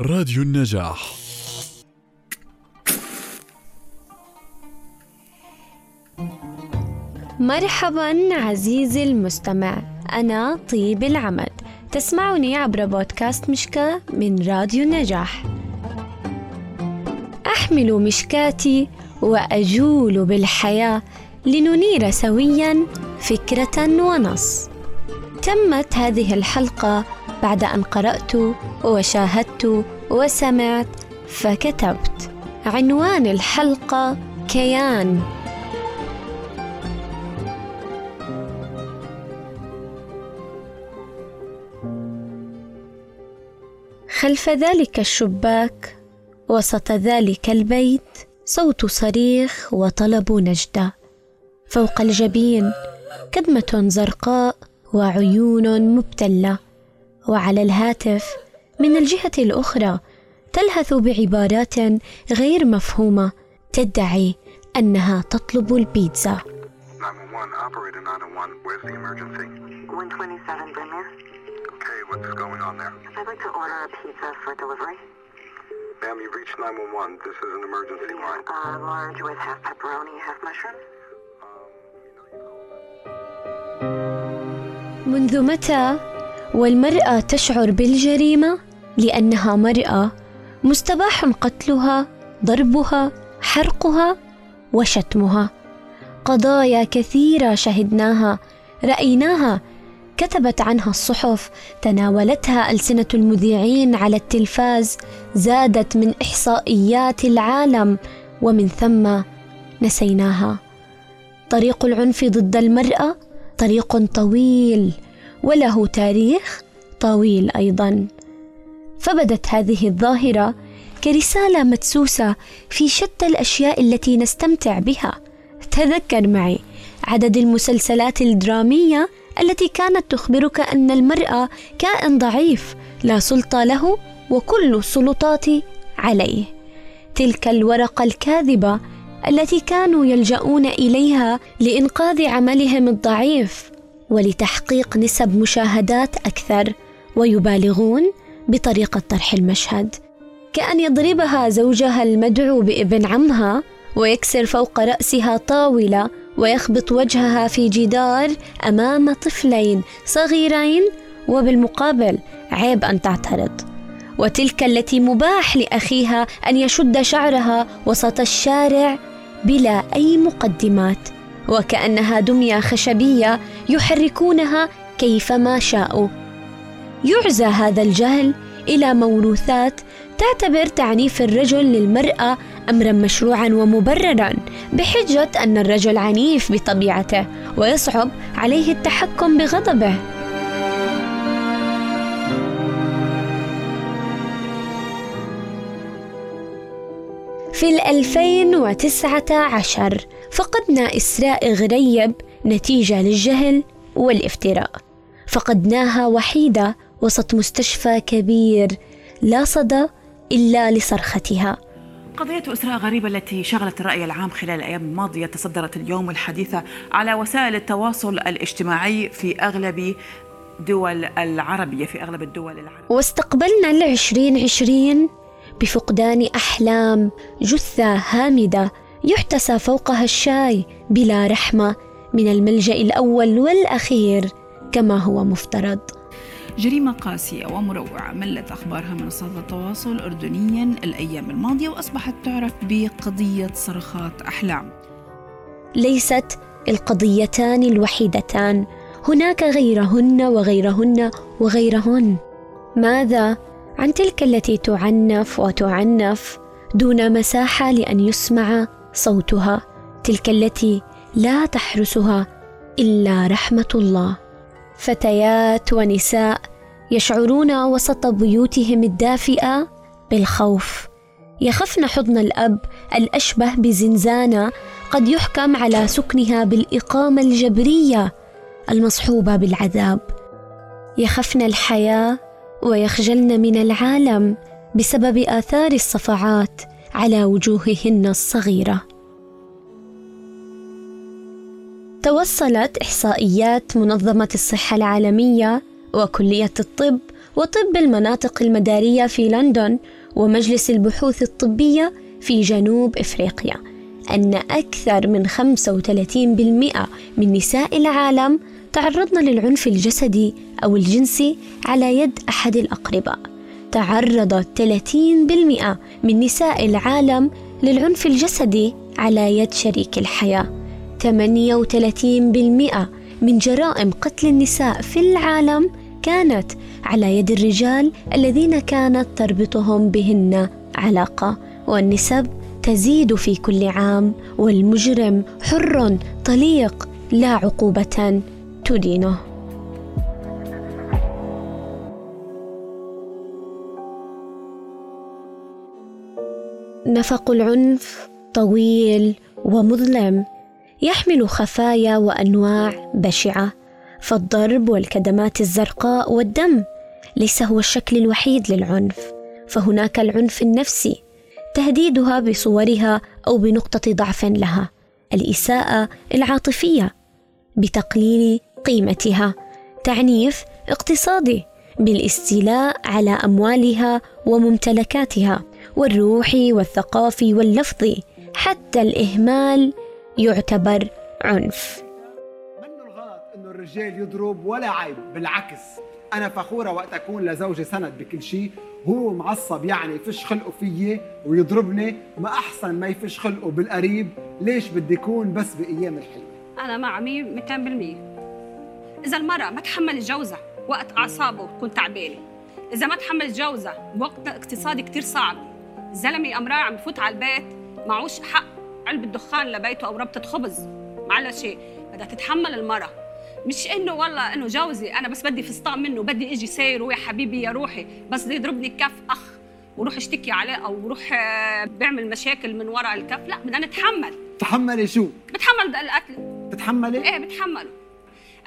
راديو النجاح. مرحبا عزيزي المستمع. أنا طيب العمد تسمعني عبر بودكاست مشكاة من راديو النجاح. أحمل مشكاتي وأجول بالحياة لننير سويا فكرة ونص. تمت هذه الحلقة بعد أن قرأت وشاهدت وسمعت فكتبت. عنوان الحلقة كيان. خلف ذلك الشباك وسط ذلك البيت صوت صريخ وطلب نجدة. فوق الجبين كدمة زرقاء وعيون مبتلة. وعلى الهاتف من الجهه الاخرى تلهث بعبارات غير مفهومه تدعي انها تطلب البيتزا 911, operator 911, where's the emergency? 127 Brymere. Okay, what's going on there? I'd like to order a pizza for delivery. Ma'am, you've reached 911. This is an emergency line. Uh, large with half pepperoni, half mushrooms. منذ متى والمرأة تشعر بالجريمة لأنها مرأة مستباح قتلها ضربها حرقها وشتمها. قضايا كثيرة شهدناها رأيناها كتبت عنها الصحف تناولتها ألسنة المذيعين على التلفاز زادت من إحصائيات العالم ومن ثم نسيناها. طريق العنف ضد المرأة طريق طويل وله تاريخ طويل أيضا. فبدت هذه الظاهرة كرسالة مدسوسه في شتى الأشياء التي نستمتع بها. تذكر معي عدد المسلسلات الدرامية التي كانت تخبرك أن المرأة كائن ضعيف لا سلطة له وكل السلطات عليه. تلك الورقة الكاذبة التي كانوا يلجؤون إليها لإنقاذ عملهم الضعيف ولتحقيق نسب مشاهدات أكثر ويبالغون بطريقة طرح المشهد. كأن يضربها زوجها المدعو بإبن عمها ويكسر فوق رأسها طاولة ويخبط وجهها في جدار أمام طفلين صغيرين وبالمقابل عيب أن تعترض. وتلك التي مباح لأخيها أن يشد شعرها وسط الشارع بلا أي مقدمات. وكأنها دمية خشبية يحركونها كيفما شاءوا. يعزى هذا الجهل إلى موروثات تعتبر تعنيف الرجل للمرأة امرا مشروعا ومبررا بحجة أن الرجل عنيف بطبيعته ويصعب عليه التحكم بغضبه. في الألفين وتسعة عشر فقدنا إسراء غريب نتيجة للجهل والافتراء. فقدناها وحيدة وسط مستشفى كبير لا صدى إلا لصرختها. قضية إسراء غريبة التي شغلت الرأي العام خلال الأيام الماضية تصدرت اليوم الحديثة على وسائل التواصل الاجتماعي في أغلب دول العربية في أغلب الدول العربية. واستقبلنا العشرين عشرين بفقدان أحلام جثة هامدة يحتسى فوقها الشاي بلا رحمة من الملجأ الأول والأخير كما هو مفترض. جريمة قاسية ومروعة ملت أخبارها منصات التواصل أردنيا الأيام الماضية وأصبحت تعرف بقضية صرخات أحلام. ليست القضيتان الوحيدتان. هناك غيرهن وغيرهن وغيرهن. ماذا عن تلك التي تعنف وتعنف دون مساحة لأن يسمع صوتها تلك التي لا تحرسها إلا رحمة الله. فتيات ونساء يشعرون وسط بيوتهم الدافئة بالخوف. يخفن حضن الأب الأشبه بزنزانة قد يحكم على سكنها بالإقامة الجبرية المصحوبة بالعذاب. يخفن الحياة ويخجلن من العالم بسبب آثار الصفعات على وجوههن الصغيرة. توصلت إحصائيات منظمة الصحة العالمية وكلية الطب وطب المناطق المدارية في لندن ومجلس البحوث الطبية في جنوب إفريقيا أن أكثر من 35% من نساء العالم تعرضن للعنف الجسدي أو الجنسي على يد أحد الأقرباء. تعرضت 30% من نساء العالم للعنف الجسدي على يد شريك الحياة. 38% من جرائم قتل النساء في العالم كانت على يد الرجال الذين كانت تربطهم بهن علاقة. والنسب تزيد في كل عام والمجرم حر طليق لا عقوبة تدينه. نفق العنف طويل ومظلم يحمل خفايا وأنواع بشعة فالضرب والكدمات الزرقاء والدم ليس هو الشكل الوحيد للعنف فهناك العنف النفسي تهديدها بصورها أو بنقطة ضعف لها الإساءة العاطفية بتقليل قيمتها تعنيف اقتصادي بالإستيلاء على أموالها وممتلكاتها. والروحي والثقافي واللفظي حتى الإهمال يعتبر عنف. منه الغلط إنه الرجال يضرب ولا عيب بالعكس. أنا فخورة وقت أكون لزوجي سند بكل شيء هو معصب يعني يفش خلقه فيي ويضربني ما أحسن ما يفش خلقه بالقريب. ليش بدي يكون بس بأيام الحلوه أنا مع 100 200% إذا المرأة ما تحملت جوزها وقت أعصابه تكون تعبانة. إذا ما تحملت جوزها بوقت اقتصادي كتير صعب. الزلمة أمراه عم بفوت على البيت معوش حق. علبة دخان لبيته أو ربطة خبز. معلها شيء بدها تتحمل المرأة. مش إنه والله إنه جوزي أنا بس بدي فستان منه بدي إجي ساير ويا حبيبي يا روحي. بس بده يضربني كف أخ. وروح اشتكي عليه أو روح آه، بيعمل مشاكل من وراء الكف. لا بدنا نتحمل. تحملي شو؟ بتحمل القتل. تتحملي إيه بتحملوا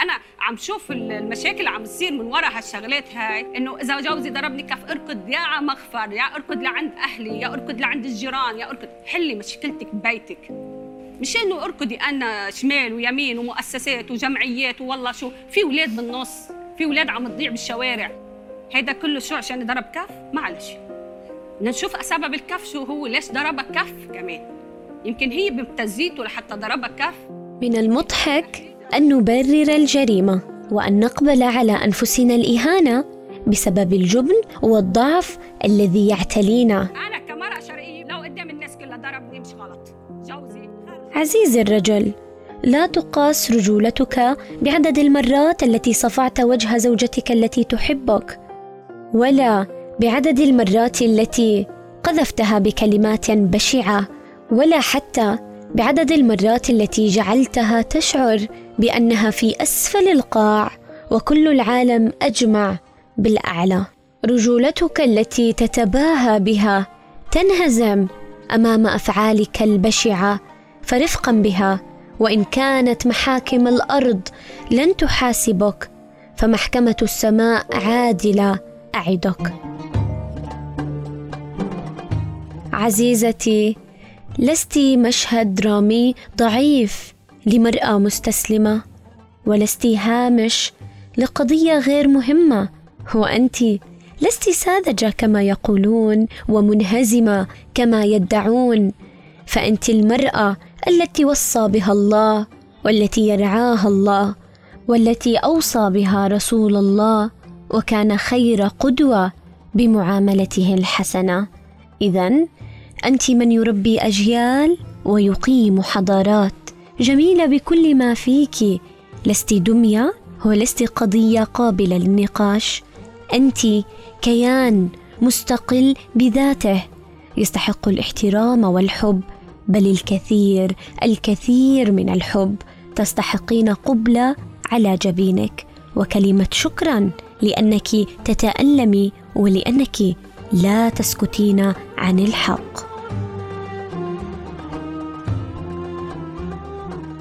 أنا عم شوف ال- المشاكل عم تصير من ورا هالشغلات هاي إنه إذا جوزي ضربني كف أركض يا على مغفر يا أركض لعند أهلي يا أركض لعند الجيران يا أركض حلي مشكلتك ببيتك. مش إنه أركضي أنا شمال ويمين ومؤسسات وجمعيات والله شو في أولاد بالنص في أولاد عم تضيع بالشوارع. هيدا كله شو عشان ضرب كف؟ معلش. بدنا نشوف سبب الكف شو هو ليش ضربك كف كمان. يمكن هي بمبتزيته لحتى ضربك كف. من المضحك أن نبرر الجريمة وأن نقبل على أنفسنا الإهانة بسبب الجبن والضعف الذي يعتلينا. أنا كمرأة شرقية لو قدام الناس كلها ضربني مش غلط. جوزي. عزيزي الرجل لا تقاس رجولتك بعدد المرات التي صفعت وجه زوجتك التي تحبك ولا بعدد المرات التي قذفتها بكلمات بشعة ولا حتى بعدد المرات التي جعلتها تشعر بأنها في أسفل القاع وكل العالم أجمع بالأعلى. رجولتك التي تتباهى بها تنهزم أمام أفعالك البشعة فرفقا بها وإن كانت محاكم الأرض لن تحاسبك فمحكمة السماء عادلة أعدك. عزيزتي لست مشهد درامي ضعيف لمرأة مستسلمة ولست هامش لقضية غير مهمة. وانت لست ساذجة كما يقولون ومنهزمة كما يدعون. فأنت المرأة التي وصى بها الله والتي يرعاها الله والتي أوصى بها رسول الله وكان خير قدوة بمعاملته الحسنة. اذا أنت من يربي أجيال ويقيم حضارات. جميلة بكل ما فيك. لست دمية ولست قضية قابلة للنقاش. أنت كيان مستقل بذاته. يستحق الاحترام والحب. بل الكثير الكثير من الحب. تستحقين قبله على جبينك. وكلمة شكرا لأنك تتألمي ولأنك لا تسكتين عن الحق.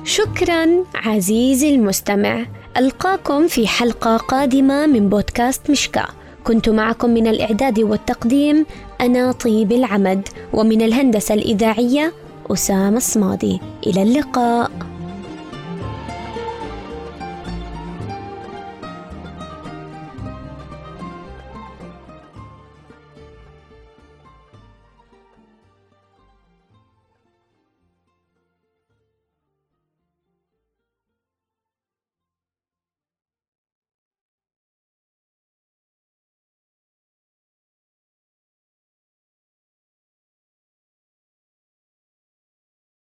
شكرا عزيزي المستمع. ألقاكم في حلقة قادمة من بودكاست مشكاه كنت معكم من الإعداد والتقديم أنا طيب العمد ومن الهندسة الإذاعية أسامة الصمادي إلى اللقاء.